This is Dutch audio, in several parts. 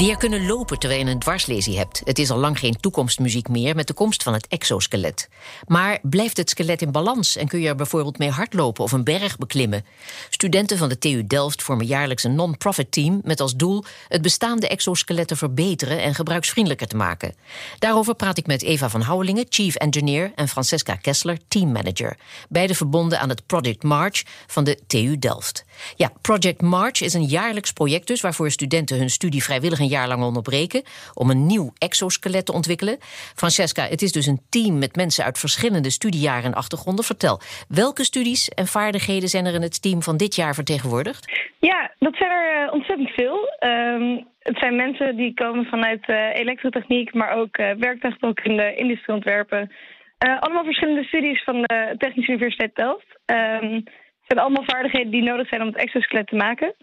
Weer kunnen lopen terwijl je een dwarslesie hebt. Het is al lang geen toekomstmuziek meer met de komst van het exoskelet. Maar blijft het skelet in balans en kun je er bijvoorbeeld mee hardlopen of een berg beklimmen? Studenten van de TU Delft vormen jaarlijks een non-profit team met als doel het bestaande exoskelet te verbeteren en gebruiksvriendelijker te maken. Daarover praat ik met Eva van Houwelingen, chief engineer, en Francesca Kessler, team manager. Beide verbonden aan het Project March van de TU Delft. Ja, Project March is een jaarlijks project dus waarvoor studenten hun studie vrijwillig een jaar lang onderbreken om een nieuw exoskelet te ontwikkelen. Francesca, het is dus een team met mensen uit verschillende studiejaren en achtergronden. Vertel, welke studies en vaardigheden zijn er in het team van dit jaar vertegenwoordigd? Ja, dat zijn er uh, ontzettend veel. Um, het zijn mensen die komen vanuit uh, elektrotechniek, maar ook uh, werktuigbouwkunde, industrieontwerpen. allemaal verschillende studies van de Technische Universiteit Delft. Um, het zijn allemaal vaardigheden die nodig zijn om het exoskelet te maken.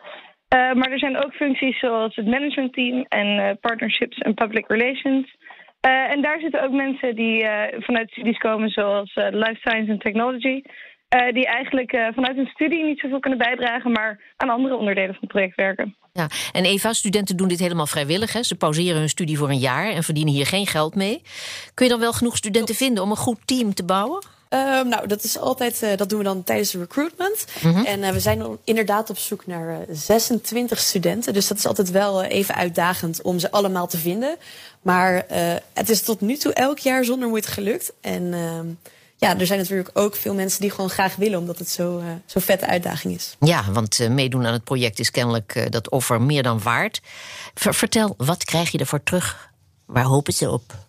Uh, maar er zijn ook functies zoals het managementteam en uh, partnerships en public relations. Uh, en daar zitten ook mensen die vanuit studies komen zoals life science en technology. die eigenlijk vanuit hun studie niet zoveel kunnen bijdragen, maar aan andere onderdelen van het project werken. Ja, en Eva, studenten doen dit helemaal vrijwillig. Hè? Ze pauzeren hun studie voor een jaar en verdienen hier geen geld mee. Kun je dan wel genoeg studenten vinden om een goed team te bouwen? Um, nou, dat is altijd, uh, dat doen we dan tijdens de recruitment. Mm -hmm. En uh, we zijn inderdaad op zoek naar uh, 26 studenten. Dus dat is altijd wel even uitdagend om ze allemaal te vinden. Maar het is tot nu toe elk jaar zonder moeite gelukt. En ehm, ja, er zijn natuurlijk ook veel mensen die gewoon graag willen, omdat het zo'n zo vette uitdaging is. Ja, want meedoen aan het project is kennelijk dat offer meer dan waard. Vertel, wat krijg je ervoor terug? Waar hopen ze op?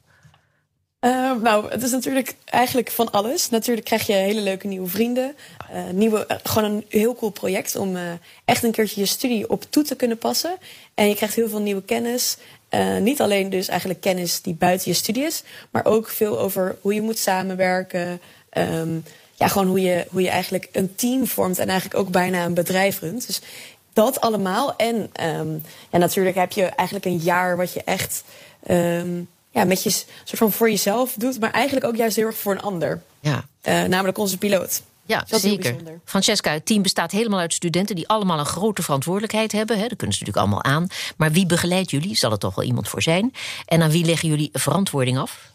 Uh, nou, het is natuurlijk eigenlijk van alles. Natuurlijk krijg je hele leuke nieuwe vrienden. Uh, nieuwe, uh, gewoon een heel cool project om echt een keertje je studie op toe te kunnen passen. En je krijgt heel veel nieuwe kennis. niet alleen dus eigenlijk kennis die buiten je studie is, maar ook veel over hoe je moet samenwerken. Um, ja, gewoon hoe je, hoe je eigenlijk een team vormt en eigenlijk ook bijna een bedrijf runt. Dus dat allemaal. En um, ja, natuurlijk heb je eigenlijk een jaar wat je echt. Ja, met je soort van voor jezelf doet, maar eigenlijk ook juist heel erg voor een ander. Ja. Uh, namelijk onze piloot. Ja, zeker. Francesca, het team bestaat helemaal uit studenten die allemaal een grote verantwoordelijkheid hebben. Hè. Dat kunnen ze natuurlijk allemaal aan. Maar wie begeleidt jullie? Zal er toch wel iemand voor zijn? En aan wie leggen jullie verantwoording af?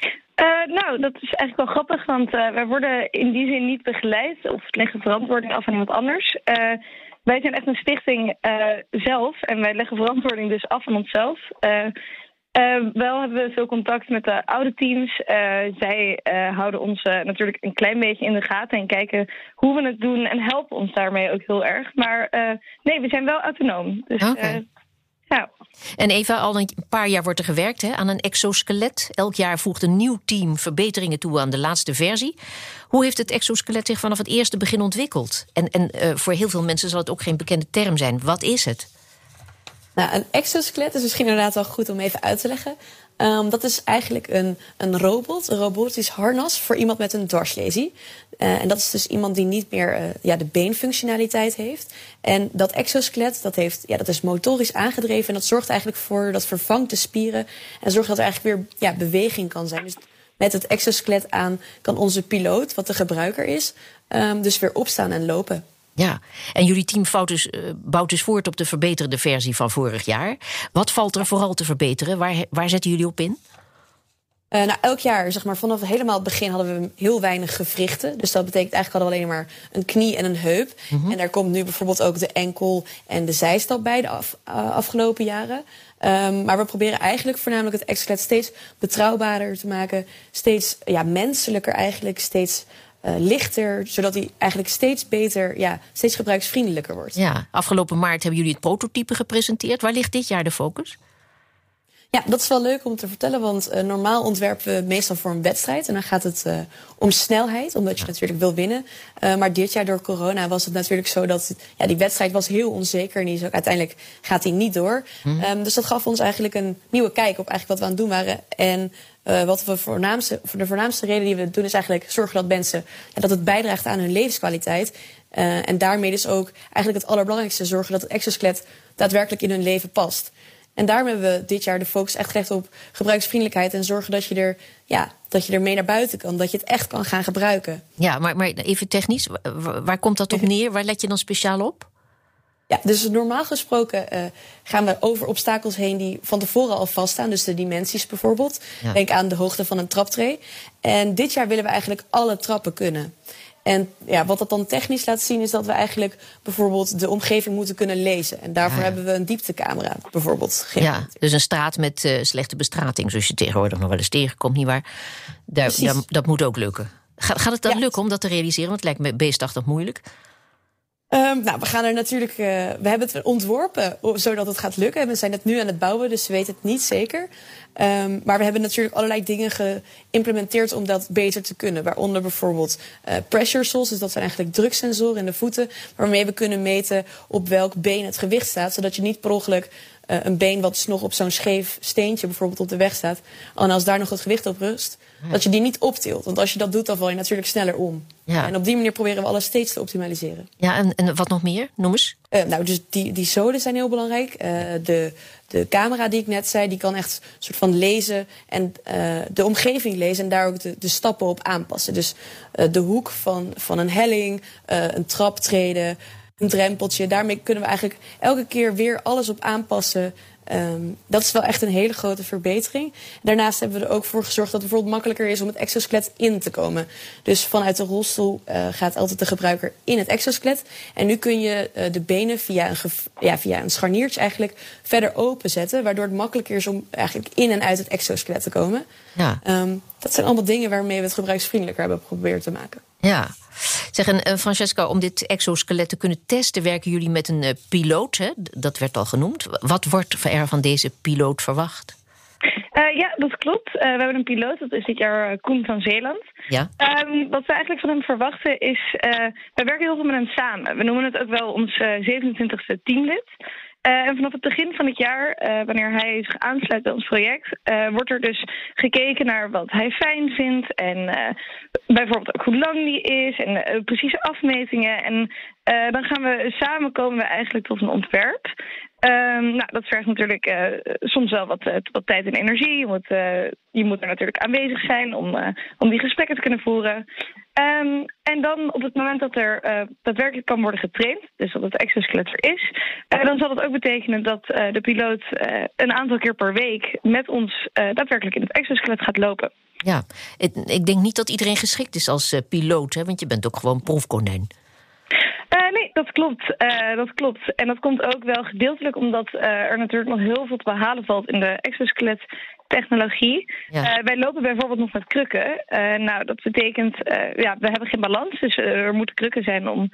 Uh, nou, dat is eigenlijk wel grappig, want uh, wij worden in die zin niet begeleid of leggen verantwoording af aan iemand anders. wij zijn echt een stichting zelf en wij leggen verantwoording dus af aan onszelf. Uh, wel hebben we veel contact met de oude teams. Uh, zij uh, houden ons natuurlijk een klein beetje in de gaten en kijken hoe we het doen en helpen ons daarmee ook heel erg. Maar nee, we zijn wel autonoom. Dus, okay. ja. En Eva, al een paar jaar wordt er gewerkt hè, aan een exoskelet. Elk jaar voegt een nieuw team verbeteringen toe aan de laatste versie. Hoe heeft het exoskelet zich vanaf het eerste begin ontwikkeld? En, en voor heel veel mensen zal het ook geen bekende term zijn. Wat is het? Nou, een exoskelet is misschien inderdaad wel goed om even uit te leggen. Um, dat is eigenlijk een, een robot, een robotisch harnas voor iemand met een dwarslesie. Uh, en dat is dus iemand die niet meer uh, ja, de beenfunctionaliteit heeft. En dat exoskelet, dat, heeft, ja, dat is motorisch aangedreven. En dat zorgt eigenlijk voor, dat vervangt de spieren. En zorgt dat er eigenlijk weer ja, beweging kan zijn. Dus met het exoskelet aan kan onze piloot, wat de gebruiker is, um, dus weer opstaan en lopen. Ja, en jullie team bouwt dus, uh, bouwt dus voort op de verbeterde versie van vorig jaar. Wat valt er vooral te verbeteren? Waar, waar zetten jullie op in? Uh, nou, elk jaar, zeg maar, vanaf helemaal het begin hadden we heel weinig gewrichten. Dus dat betekent eigenlijk hadden we alleen maar een knie en een heup. Mm -hmm. En daar komt nu bijvoorbeeld ook de enkel en de zijstap bij de af, uh, afgelopen jaren. Um, maar we proberen eigenlijk voornamelijk het exoskelet steeds betrouwbaarder te maken. Steeds ja, menselijker eigenlijk, steeds uh, lichter, zodat hij eigenlijk steeds beter, ja, steeds gebruiksvriendelijker wordt. Ja, afgelopen maart hebben jullie het prototype gepresenteerd. Waar ligt dit jaar de focus? Ja, dat is wel leuk om te vertellen, want uh, normaal ontwerpen we meestal voor een wedstrijd. En dan gaat het uh, om snelheid, omdat je natuurlijk wil winnen. Uh, maar dit jaar door corona was het natuurlijk zo dat ja, die wedstrijd was heel onzeker. En die is ook, uiteindelijk gaat die niet door. Mm. Um, dus dat gaf ons eigenlijk een nieuwe kijk op eigenlijk wat we aan het doen waren. En uh, wat we voornaamste, voor de voornaamste reden die we doen is eigenlijk zorgen dat mensen ja, dat het bijdraagt aan hun levenskwaliteit. Uh, en daarmee dus ook eigenlijk het allerbelangrijkste zorgen dat het exoskelet daadwerkelijk in hun leven past. En daarom hebben we dit jaar de focus echt gelegd op gebruiksvriendelijkheid en zorgen dat je er, ja, dat je er mee naar buiten kan, dat je het echt kan gaan gebruiken. Ja, maar, maar even technisch, waar, waar komt dat op neer? Waar let je dan speciaal op? Ja, dus normaal gesproken uh, gaan we over obstakels heen die van tevoren al vaststaan. Dus de dimensies bijvoorbeeld. Ja. Denk aan de hoogte van een traptree. En dit jaar willen we eigenlijk alle trappen kunnen. En ja, wat dat dan technisch laat zien is dat we eigenlijk bijvoorbeeld de omgeving moeten kunnen lezen. En daarvoor Ja. hebben we een dieptecamera bijvoorbeeld. Ja, dus een straat met eh, slechte bestrating, zoals je tegenwoordig nog wel eens tegenkomt, nietwaar? Daar, daar- dat moet ook lukken. Gaat, gaat het dan Ja. lukken om dat te realiseren? Want het lijkt me beestachtig moeilijk. Ehm, nou, we gaan er natuurlijk. eh, we hebben het ontworpen o- zodat het gaat lukken. We zijn het nu aan het bouwen, dus we weten het niet zeker. Ehm, maar we hebben natuurlijk allerlei dingen geïmplementeerd om dat beter te kunnen. Waaronder bijvoorbeeld eh, pressure soles, dus dat zijn eigenlijk druksensoren in de voeten, waarmee we kunnen meten op welk been het gewicht staat, zodat je niet per ongeluk eh, een been wat dus nog op zo'n scheef steentje bijvoorbeeld op de weg staat, en als daar nog het gewicht op rust, dat je die niet optilt. Want als je dat doet, dan val je natuurlijk sneller om. Ja. En op die manier proberen we alles steeds te optimaliseren. Ja, en, en wat nog meer? Noem eens. Eh, nou, dus die, die zoden zijn heel belangrijk. Eh, de, de camera die ik net zei, die kan echt soort van lezen en eh, de omgeving lezen en daar ook de, de stappen op aanpassen. Dus de hoek van, van een helling, een traptreden, een drempeltje. Daarmee kunnen we eigenlijk elke keer weer alles op aanpassen. Ehm, dat is wel echt een hele grote verbetering. Daarnaast hebben we er ook voor gezorgd dat het bijvoorbeeld makkelijker is om het exoskelet in te komen. Dus vanuit de rolstoel eh, gaat altijd de gebruiker in het exoskelet. En nu kun je eh, de benen via een, ja, via een scharniertje eigenlijk verder openzetten. Waardoor het makkelijker is om eigenlijk in en uit het exoskelet te komen. Ja. Ehm, dat zijn allemaal dingen waarmee we het gebruiksvriendelijker hebben geprobeerd te maken. Ja. Zeg, en eh, Francesca, om dit exoskelet te kunnen testen, werken jullie met een eh, piloot, hè? Dat werd al genoemd. Wat wordt er van deze piloot verwacht? Eh, ja, dat klopt. We hebben een piloot, dat is dit jaar Koen van Zeeland. Ja? Ehm, wat we eigenlijk van hem verwachten is, wij werken heel veel met hem samen. We noemen het ook wel ons eh 27e teamlid. Eh, en vanaf het begin van het jaar, eh, wanneer hij zich aansluit bij ons project, eh, wordt er dus gekeken naar wat hij fijn vindt. En bijvoorbeeld ook hoe lang die is en precieze afmetingen. En dan gaan we samen komen we eigenlijk tot een ontwerp. Ehm, nou, dat vergt natuurlijk eh, soms wel wat, eh, wat tijd en energie. Je moet, eh, je moet er natuurlijk aanwezig zijn om, om die gesprekken te kunnen voeren. Ehm, en dan op het moment dat er daadwerkelijk kan worden getraind, dus dat het exoskelet er is, dan zal dat ook betekenen dat de piloot een aantal keer per week met ons daadwerkelijk in het exoskelet gaat lopen. Ja. Ik, denk niet dat iedereen geschikt is als piloot, hè? want je bent ook gewoon proefkonijn. Dat klopt. Eh, dat klopt. En dat komt ook wel gedeeltelijk omdat eh, er natuurlijk nog heel veel te behalen valt in de exoskelet technologie. Ja. Eh, wij lopen bijvoorbeeld nog met krukken. Nou, dat betekent, ja, we hebben geen balans, dus er moeten krukken zijn om,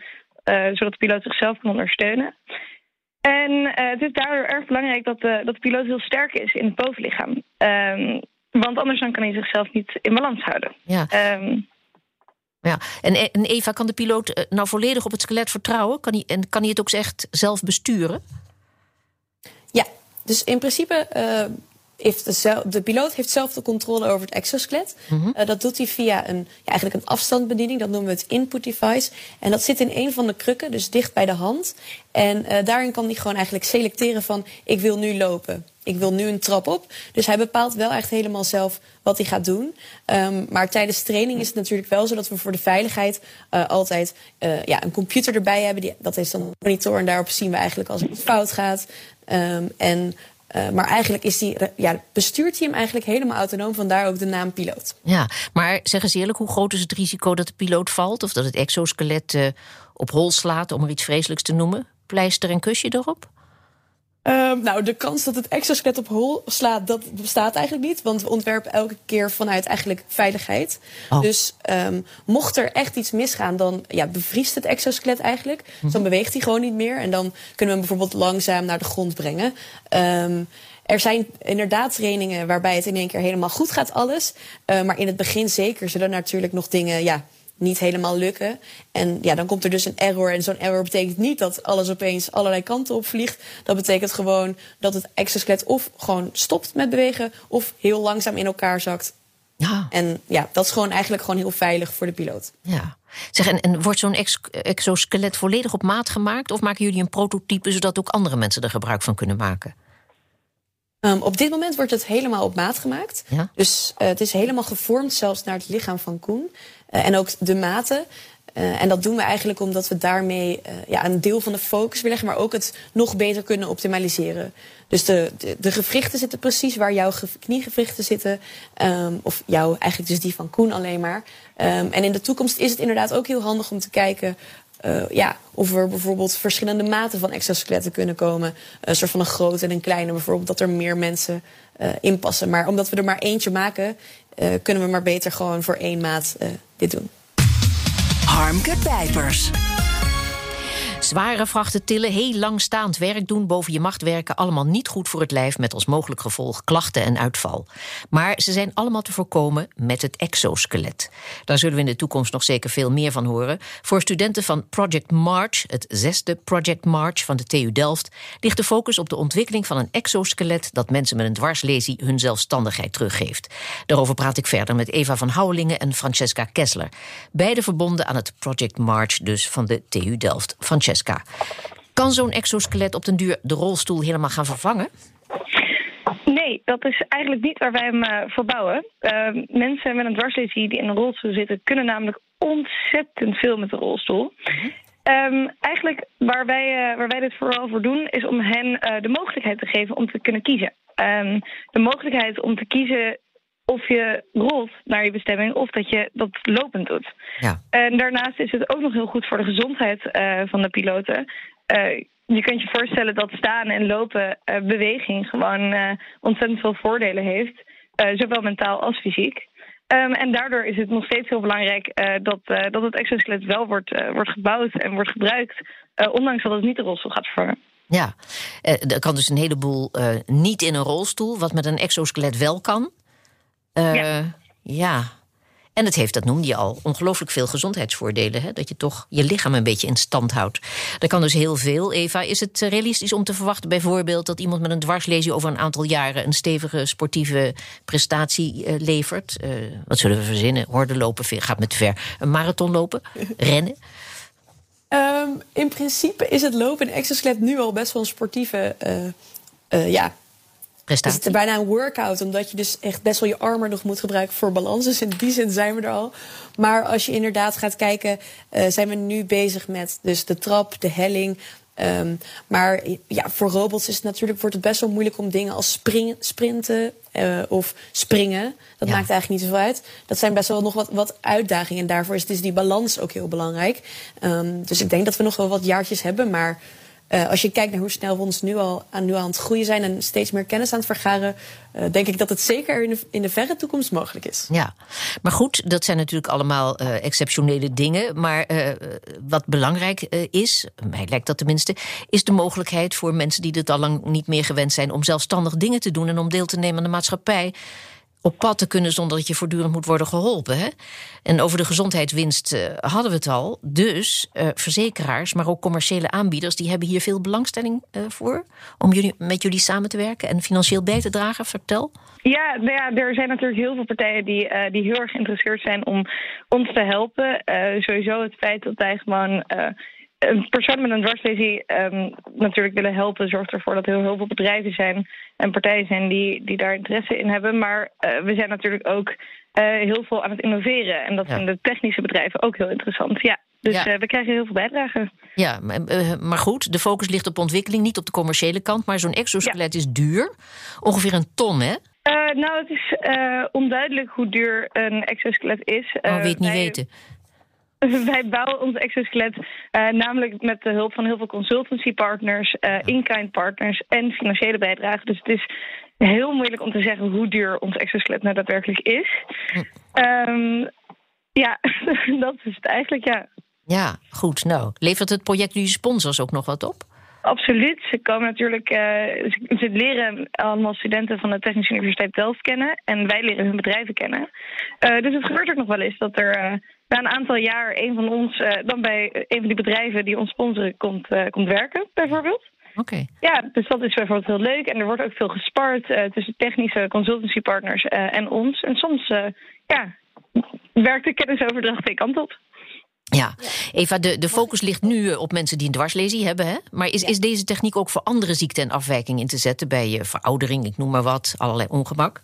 zodat de piloot zichzelf kan ondersteunen. En het is daardoor erg belangrijk dat de, dat de piloot heel sterk is in het bovenlichaam. Ehm, want anders dan kan hij zichzelf niet in balans houden. Ja. Ehm, Ja. En, en Eva, kan de piloot eh, nou volledig op het skelet vertrouwen? Kan hij, en kan hij het ook echt zelf besturen? Ja, dus in principe eh, heeft de, de piloot heeft zelf de controle over het exoskelet. Eh, dat doet hij via een, ja, eigenlijk een afstandsbediening, dat noemen we het input device. En dat zit in een van de krukken, dus dicht bij de hand. En daarin kan hij gewoon eigenlijk selecteren van ik wil nu lopen. Ik wil nu een trap op. Dus hij bepaalt wel echt helemaal zelf wat hij gaat doen. Ehm, maar tijdens training is het natuurlijk wel zo dat we voor de veiligheid eh, altijd eh, ja, een computer erbij hebben. Die, dat is dan een monitor en daarop zien we eigenlijk als het fout gaat. Ehm, en, eh, maar eigenlijk is die, ja, bestuurt hij hem eigenlijk helemaal autonoom. Vandaar ook de naam piloot. Ja, maar zeg eens eerlijk, hoe groot is het risico dat de piloot valt? Of dat het exoskelet op hol slaat, om er iets vreselijks te noemen? Pleister en kusje erop? Ehm, nou, de kans dat het exoskelet op hol slaat, dat bestaat eigenlijk niet. Want we ontwerpen elke keer vanuit eigenlijk veiligheid. Oh. Dus ehm, mocht er echt iets misgaan, dan ja, bevriest het exoskelet eigenlijk. Dus dan beweegt hij gewoon niet meer. En dan kunnen we hem bijvoorbeeld langzaam naar de grond brengen. Ehm, er zijn inderdaad trainingen waarbij het in één keer helemaal goed gaat, alles. Eh, maar in het begin zeker zullen natuurlijk nog dingen... Ja, niet helemaal lukken. En ja, dan komt er dus een error. En zo'n error betekent niet dat alles opeens allerlei kanten op vliegt. Dat betekent gewoon dat het exoskelet of gewoon stopt met bewegen... of heel langzaam in elkaar zakt. Ja, En ja, dat is gewoon eigenlijk gewoon heel veilig voor de piloot. ja. Zeg, en, en wordt zo'n ex exoskelet volledig op maat gemaakt? Of maken jullie een prototype zodat ook andere mensen er gebruik van kunnen maken? Um, op dit moment wordt het helemaal op maat gemaakt. Ja? Dus uh, het is helemaal gevormd zelfs naar het lichaam van Koen. Uh, en ook de maten. Uh, en dat doen we eigenlijk omdat we daarmee ja, een deel van de focus willen leggen, maar ook het nog beter kunnen optimaliseren. Dus de, de, de gewrichten zitten precies waar jouw kniegewrichten zitten. Um, of jouw, eigenlijk dus die van Koen alleen maar. Um, en in de toekomst is het inderdaad ook heel handig om te kijken uh, ja, of er bijvoorbeeld verschillende maten van exoskeletten kunnen komen. Een soort van een grote en een kleine, bijvoorbeeld dat er meer mensen uh, in passen. Maar omdat we er maar eentje maken, kunnen we maar beter gewoon voor één maat dit doen. Harmke Pijpers. Zware vrachten tillen, heel lang staand werk doen, boven je macht werken, allemaal niet goed voor het lijf met als mogelijk gevolg klachten en uitval. Maar ze zijn allemaal te voorkomen met het exoskelet. Daar zullen we in de toekomst nog zeker veel meer van horen. Voor studenten van Project March, het zesde Project March van de TU Delft, ligt de focus op de ontwikkeling van een exoskelet dat mensen met een dwarslesie hun zelfstandigheid teruggeeft. Daarover praat ik verder met Eva van Houwelingen en Francesca Kessler. Beide verbonden aan het Project March dus van de TU Delft. Francesca. Kan zo'n exoskelet op den duur de rolstoel helemaal gaan vervangen? Nee, dat is eigenlijk niet waar wij hem uh, voor bouwen. Uh, mensen met een dwarslesie die in een rolstoel zitten, kunnen namelijk ontzettend veel met een rolstoel. Um, eigenlijk waar wij, uh, waar wij dit vooral voor doen, is om hen uh, de mogelijkheid te geven om te kunnen kiezen. Um, de mogelijkheid om te kiezen of je rolt naar je bestemming of dat je dat lopend doet. Ja. En daarnaast is het ook nog heel goed voor de gezondheid uh, van de piloten. Uh, je kunt je voorstellen dat staan en lopen uh, beweging gewoon ontzettend veel voordelen heeft. zowel mentaal als fysiek. Um, en daardoor is het nog steeds heel belangrijk dat, dat het exoskelet wel wordt, wordt gebouwd en wordt gebruikt. ondanks dat het niet de rolstoel gaat vervangen. Ja, er kan dus een heleboel niet in een rolstoel, wat met een exoskelet wel kan. Uh, ja. ja. En het heeft, dat noemde je al, ongelooflijk veel gezondheidsvoordelen. Hè? Dat je toch je lichaam een beetje in stand houdt. Er kan dus heel veel. Eva, is het realistisch om te verwachten bijvoorbeeld dat iemand met een dwarslesie over een aantal jaren een stevige sportieve prestatie uh, levert? Uh, wat zullen we verzinnen? Horde lopen gaat met ver. Een marathon lopen? rennen? Um, in principe is het lopen in exoskelet nu al best wel een sportieve ja, Prestatie. Het is bijna een workout, omdat je dus echt best wel je armen nog moet gebruiken voor balans. Dus in die zin zijn we er al. Maar als je inderdaad gaat kijken, uh, zijn we nu bezig met dus de trap, de helling. Um, maar ja, voor robots is het natuurlijk, wordt het best wel moeilijk om dingen als springen, sprinten uh, of springen. Dat ja. maakt eigenlijk niet zoveel uit. Dat zijn best wel nog wat, wat uitdagingen. En daarvoor is dus die balans ook heel belangrijk. Um, dus ik denk dat we nog wel wat jaartjes hebben, maar uh, als je kijkt naar hoe snel we ons nu al, aan, nu het groeien zijn en steeds meer kennis aan het vergaren, uh, denk ik dat het zeker in de, in de verre toekomst mogelijk is. Ja, maar goed, dat zijn natuurlijk allemaal uh, exceptionele dingen. Maar wat belangrijk is, mij lijkt dat tenminste, is de mogelijkheid voor mensen die dit al lang niet meer gewend zijn om zelfstandig dingen te doen en om deel te nemen aan de maatschappij op pad te kunnen zonder dat je voortdurend moet worden geholpen. Hè? En over de gezondheidswinst uh, hadden we het al. Dus uh, verzekeraars, maar ook commerciële aanbieders, die hebben hier veel belangstelling uh, voor om jullie, met jullie samen te werken en financieel bij te dragen. Vertel. Ja, nou ja, er zijn natuurlijk heel veel partijen die, die heel erg geïnteresseerd zijn om ons te helpen. sowieso het feit dat wij gewoon een persoon met een dwarslesie um, natuurlijk willen helpen, zorgt ervoor dat er heel veel bedrijven zijn en partijen zijn die, die daar interesse in hebben. Maar uh, we zijn natuurlijk ook uh, heel veel aan het innoveren. En dat ja. vinden de technische bedrijven ook heel interessant. Ja. Dus ja. uh, we krijgen heel veel bijdragen. Ja, maar goed, de focus ligt op ontwikkeling, niet op de commerciële kant. Maar zo'n exoskelet ja. is duur. Ongeveer een ton, hè? nou, het is onduidelijk hoe duur een exoskelet is. Oh, weet niet wij... weten. Wij bouwen ons exoskelet uh, namelijk met de hulp van heel veel consultancypartners, uh, in-kind partners en financiële bijdragen. Dus het is heel moeilijk om te zeggen hoe duur ons exoskelet nou daadwerkelijk is. Um, ja, dat is het eigenlijk, ja. Ja, goed. Nou, levert het project jullie sponsors ook nog wat op? Absoluut. Ze komen natuurlijk. Uh, ze, ze, leren allemaal studenten van de Technische Universiteit Delft kennen. En wij leren hun bedrijven kennen. Uh, dus het gebeurt ook nog wel eens dat er na een aantal jaar een van ons dan bij een van die bedrijven die ons sponsoren komt, komt werken, bijvoorbeeld. Oké. Okay. Ja, dus dat is bijvoorbeeld heel leuk. En er wordt ook veel gespart tussen technische consultancypartners en ons. En soms ja, werkt de kennisoverdracht twee kanten op. Ja, Eva, de, de focus ligt nu eh, op mensen die een dwarslesie hebben. Hè? Maar is, is deze techniek ook voor andere ziekten en afwijkingen in te zetten? Bij veroudering, ik noem maar wat, allerlei ongemak?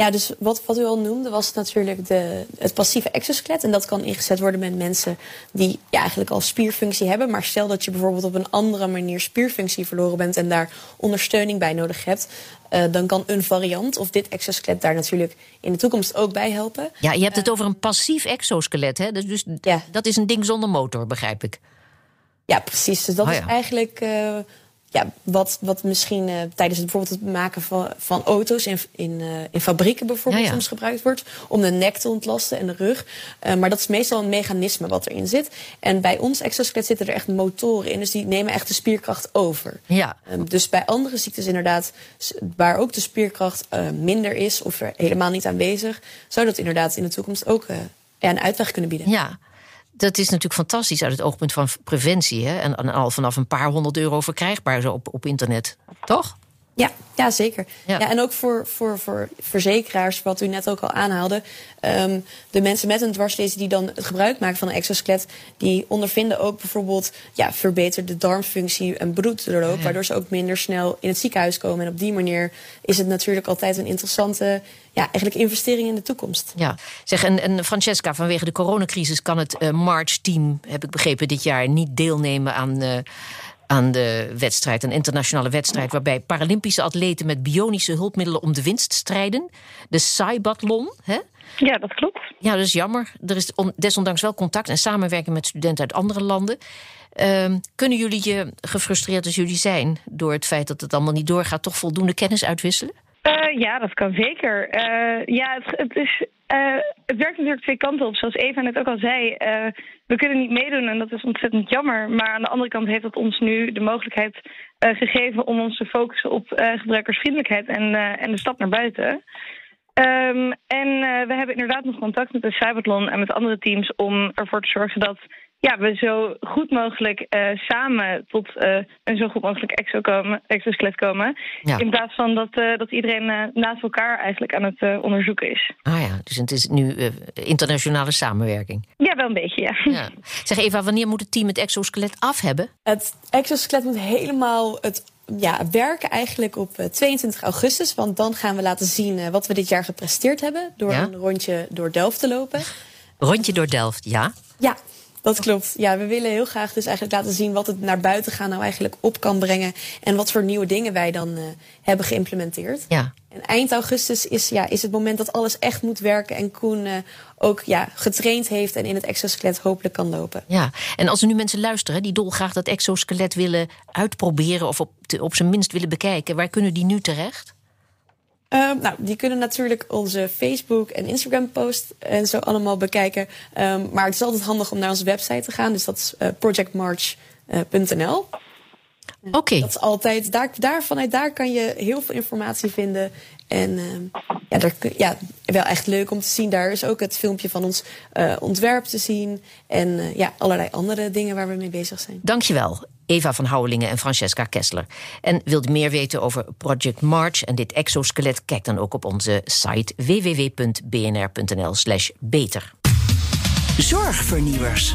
Ja, dus wat, wat u al noemde was natuurlijk de, het passieve exoskelet. En dat kan ingezet worden met mensen die ja, eigenlijk al spierfunctie hebben. Maar stel dat je bijvoorbeeld op een andere manier spierfunctie verloren bent en daar ondersteuning bij nodig hebt. Uh, dan kan een variant of dit exoskelet daar natuurlijk in de toekomst ook bij helpen. Ja, je hebt het uh, over een passief exoskelet, hè? Dus, dus dat is een ding zonder motor, begrijp ik. Ja, precies. Dus dat oh, ja. is eigenlijk uh, ja, wat, wat misschien uh, tijdens het, bijvoorbeeld het maken van, van auto's in, in, uh, in fabrieken bijvoorbeeld ja, ja. soms gebruikt wordt. Om de nek te ontlasten en de rug. Uh, maar dat is meestal een mechanisme wat erin zit. En bij ons exoskelet zitten er echt motoren in. Dus die nemen echt de spierkracht over. Ja. Um, dus bij andere ziektes inderdaad, waar ook de spierkracht minder is of er helemaal niet aanwezig, zou dat inderdaad in de toekomst ook ja, een uitweg kunnen bieden. Ja dat is natuurlijk fantastisch uit het oogpunt van preventie. Hè? En, al vanaf een paar honderd euro verkrijgbaar zo op, op internet. Toch? Ja, ja zeker. Ja. ja. en ook voor, voor, voor verzekeraars, wat u net ook al aanhaalde. Um, de mensen met een dwarslesie die dan het gebruik maken van een exoskelet, die ondervinden ook bijvoorbeeld ja, verbeterde darmfunctie en bloeddoorloop, ja. waardoor ze ook minder snel in het ziekenhuis komen. En op die manier is het natuurlijk altijd een interessante ja, eigenlijk investering in de toekomst. Ja, zeg, en, en Francesca, vanwege de coronacrisis kan het uh, March-team, heb ik begrepen, dit jaar niet deelnemen aan. Uh, aan de wedstrijd, een internationale wedstrijd... waarbij Paralympische atleten met bionische hulpmiddelen om de winst strijden. De Saibatlon, hè? Ja, dat klopt. Ja, dat is jammer. Er is desondanks wel contact en samenwerking met studenten uit andere landen. Uh, kunnen jullie je, gefrustreerd als jullie zijn... door het feit dat het allemaal niet doorgaat... toch voldoende kennis uitwisselen? Uh, ja, dat kan zeker. Uh, ja, het, het is... Uh, het werkt natuurlijk twee kanten op. Zoals Eva net ook al zei, we kunnen niet meedoen en dat is ontzettend jammer. Maar aan de andere kant heeft het ons nu de mogelijkheid gegeven om ons te focussen op gebruikersvriendelijkheid en, en de stap naar buiten. Um, en we hebben inderdaad nog contact met de Cybertlon en met andere teams om ervoor te zorgen dat ja, we zo goed mogelijk uh, samen tot uh, een zo goed mogelijk exo komen, exoskelet komen. Ja. In plaats van dat, uh, dat iedereen naast elkaar eigenlijk aan het onderzoeken is. Ah ja, dus het is nu internationale samenwerking. Ja, wel een beetje, ja. ja. Zeg Eva, wanneer moet het team het exoskelet af hebben? Het exoskelet moet helemaal het ja, werken eigenlijk op 22 augustus. Want dan gaan we laten zien wat we dit jaar gepresteerd hebben. Door ja? een rondje door Delft te lopen. Rondje door Delft, ja? Ja, dat klopt. Ja, we willen heel graag dus eigenlijk laten zien wat het naar buiten gaan nou eigenlijk op kan brengen. En wat voor nieuwe dingen wij dan uh, hebben geïmplementeerd. Ja. En eind augustus is, ja, is het moment dat alles echt moet werken. En Koen uh, ook ja, getraind heeft en in het exoskelet hopelijk kan lopen. Ja, en als er nu mensen luisteren die dolgraag dat exoskelet willen uitproberen. of op, te, op zijn minst willen bekijken, waar kunnen die nu terecht? Uh, nou, die kunnen natuurlijk onze Facebook en Instagram post en zo allemaal bekijken. Um, maar het is altijd handig om naar onze website te gaan. Dus dat is uh, projectmarch.nl. Oké. Okay. Dat is altijd, daar, daar, vanuit daar kan je heel veel informatie vinden. En uh, ja, daar, ja, wel echt leuk om te zien. Daar is ook het filmpje van ons uh, ontwerp te zien. En uh, ja, allerlei andere dingen waar we mee bezig zijn. Dankjewel. Eva van Houwelingen en Francesca Kessler. En wilt meer weten over Project March en dit exoskelet? Kijk dan ook op onze site www.bnr.nl/slash beter. Zorgvernieuwers.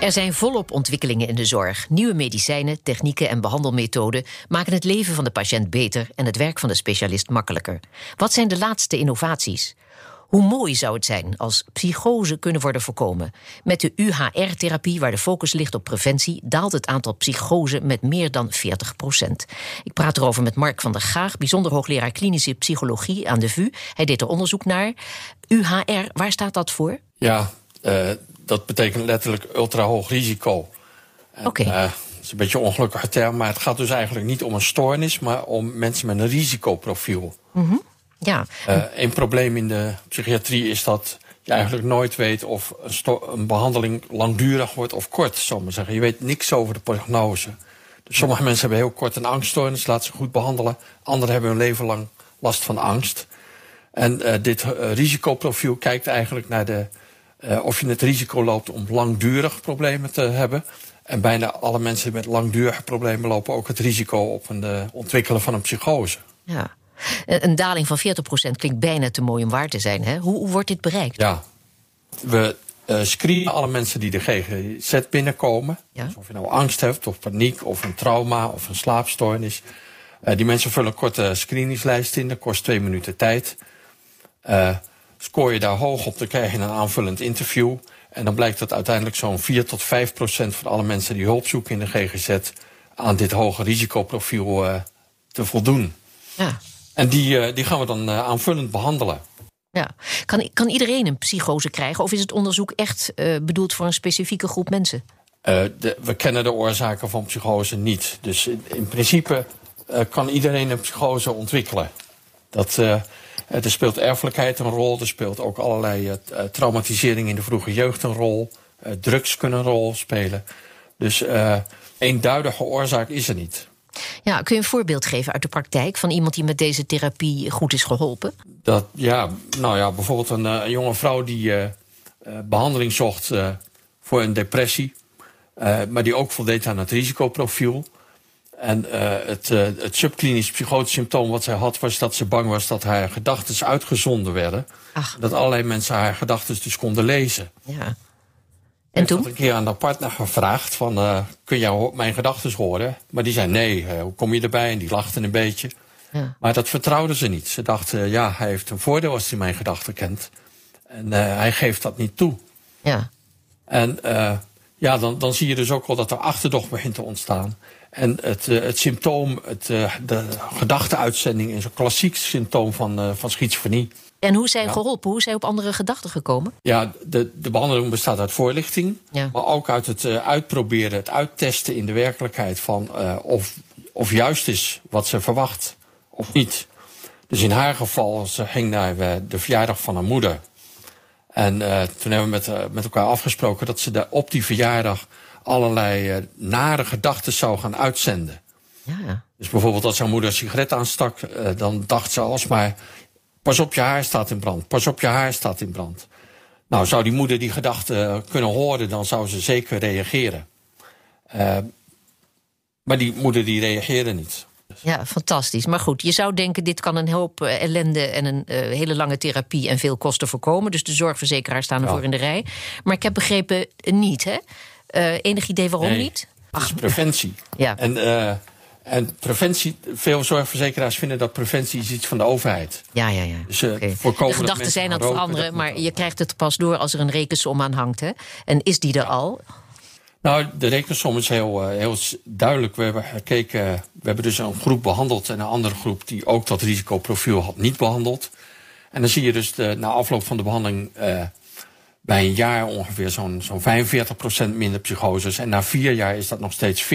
Er zijn volop ontwikkelingen in de zorg. Nieuwe medicijnen, technieken en behandelmethoden maken het leven van de patiënt beter en het werk van de specialist makkelijker. Wat zijn de laatste innovaties? Hoe mooi zou het zijn als psychose kunnen worden voorkomen? Met de UHR-therapie, waar de focus ligt op preventie, daalt het aantal psychosen met meer dan 40 procent. Ik praat erover met Mark van der Gaag, bijzonder hoogleraar klinische psychologie aan de VU. Hij deed er onderzoek naar. UHR, waar staat dat voor? Ja, uh, dat betekent letterlijk ultra hoog risico. Oké. Okay. Uh, dat is een beetje een ongelukkige term, maar het gaat dus eigenlijk niet om een stoornis, maar om mensen met een risicoprofiel. Mm -hmm. Ja. Uh, een probleem in de psychiatrie is dat je eigenlijk nooit weet of een, een behandeling langdurig wordt of kort, zal maar zeggen. Je weet niks over de prognose. Dus sommige mensen hebben heel kort een angststoornis, laten ze goed behandelen. Anderen hebben hun leven lang last van angst. En uh, dit uh, risicoprofiel kijkt eigenlijk naar de, of je het risico loopt om langdurig problemen te hebben. En bijna alle mensen met langdurige problemen lopen ook het risico op een ontwikkelen van een psychose. Ja. Een daling van 40% klinkt bijna te mooi om waar te zijn. Hè? Hoe, hoe wordt dit bereikt? Ja, we uh, screenen alle mensen die de GGZ binnenkomen. Ja. Dus of je nou angst hebt, of paniek, of een trauma, of een slaapstoornis. Uh, die mensen vullen een korte screeningslijst in, dat kost twee minuten tijd. Uh, scoor je daar hoog op, dan krijg je een aanvullend interview. En dan blijkt dat uiteindelijk zo'n 4 tot 5 procent van alle mensen die hulp zoeken in de GGZ aan dit hoge risicoprofiel uh, te voldoen. Ja. En die, uh, die gaan we dan uh, aanvullend behandelen. Ja. Kan, kan iedereen een psychose krijgen? Of is het onderzoek echt bedoeld voor een specifieke groep mensen? De, we kennen de oorzaken van psychose niet. Dus in, in principe kan iedereen een psychose ontwikkelen. Dat, er speelt erfelijkheid een rol. Er speelt ook allerlei traumatisering in de vroege jeugd een rol. drugs kunnen een rol spelen. Dus eenduidige oorzaak is er niet. Ja, kun je een voorbeeld geven uit de praktijk van iemand die met deze therapie goed is geholpen? Dat, ja, nou ja, bijvoorbeeld een, een jonge vrouw die uh, uh, behandeling zocht uh, voor een depressie, maar die ook voldeed aan het risicoprofiel. En het, het subklinisch psychotisch symptoom wat zij had, was dat ze bang was dat haar gedachten uitgezonden werden. Ach. Dat allerlei mensen haar gedachten dus konden lezen. Ja. En toen? Ik had een keer aan de partner gevraagd van, uh, kun jij mijn gedachten horen? Maar die zei nee, uh, hoe kom je erbij? En die lachten een beetje. Ja. Maar dat vertrouwden ze niet. Ze dachten, uh, ja, hij heeft een voordeel als hij mijn gedachten kent. En hij geeft dat niet toe. Ja. En ja, dan, dan zie je dus ook wel dat er achterdocht begint te ontstaan. En het, het symptoom, het, de gedachteuitzending is een klassiek symptoom van, van schizofrenie. En hoe zijn ja. geholpen? Hoe zijn op andere gedachten gekomen? Ja, de, de behandeling bestaat uit voorlichting. Ja. Maar ook uit het uitproberen, het uittesten in de werkelijkheid van uh, of, of juist is wat ze verwacht of niet. Dus in haar geval, ze ging naar de verjaardag van haar moeder. En toen hebben we met, met elkaar afgesproken dat ze op die verjaardag allerlei nare gedachten zou gaan uitzenden. Ja. Dus bijvoorbeeld als haar moeder een sigaret aanstak, dan dacht ze alsmaar Pas op, je haar staat in brand. Pas op, je haar staat in brand. Nou, zou die moeder die gedachte kunnen horen, dan zou ze zeker reageren. Uh, maar die moeder die reageerde niet. Ja, fantastisch. Maar goed, je zou denken, dit kan een hoop ellende en een uh, hele lange therapie en veel kosten voorkomen. Dus de zorgverzekeraars staan ervoor ja. in de rij. Maar ik heb begrepen, niet, hè? Uh, enig idee waarom nee, niet? Het is preventie. Ja. En uh, en preventie, veel zorgverzekeraars vinden dat preventie is iets van de overheid. Ja, ja, ja. Dus, uh, okay. voorkomen de gedachten zijn aan het veranderen, maar je krijgt het pas door als er een rekensom aan hangt. Hè? En is die er ja. al? Nou, de rekensom is heel, heel duidelijk. We hebben gekeken, we hebben dus een groep behandeld en een andere groep die ook dat risicoprofiel had niet behandeld. En dan zie je dus de, na afloop van de behandeling uh, bij een jaar ongeveer zo'n zo'n 45% minder psychoses. En na vier jaar is dat nog steeds 40%.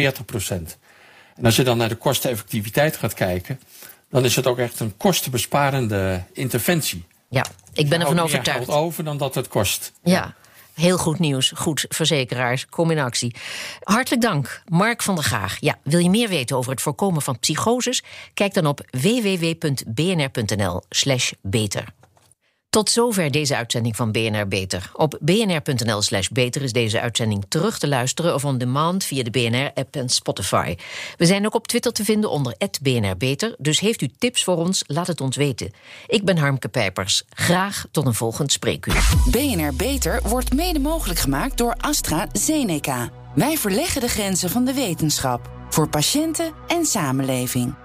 En als je dan naar de kosteneffectiviteit gaat kijken, dan is het ook echt een kostenbesparende interventie. Ja, ik ben ervan overtuigd. geld over dan dat het kost. Ja. Heel goed nieuws. Goed, verzekeraars, kom in actie. Hartelijk dank, Mark van der Gaag. Ja, wil je meer weten over het voorkomen van psychoses? Kijk dan op www.bnr.nl/slash beter. Tot zover deze uitzending van BNR Beter. Op bnr.nl slash beter is deze uitzending terug te luisteren of on demand via de BNR-app en Spotify. We zijn ook op Twitter te vinden onder BNR Beter, dus heeft u tips voor ons, laat het ons weten. Ik ben Harmke Pijpers. Graag tot een volgend spreekuur. BNR Beter wordt mede mogelijk gemaakt door AstraZeneca. Wij verleggen de grenzen van de wetenschap voor patiënten en samenleving.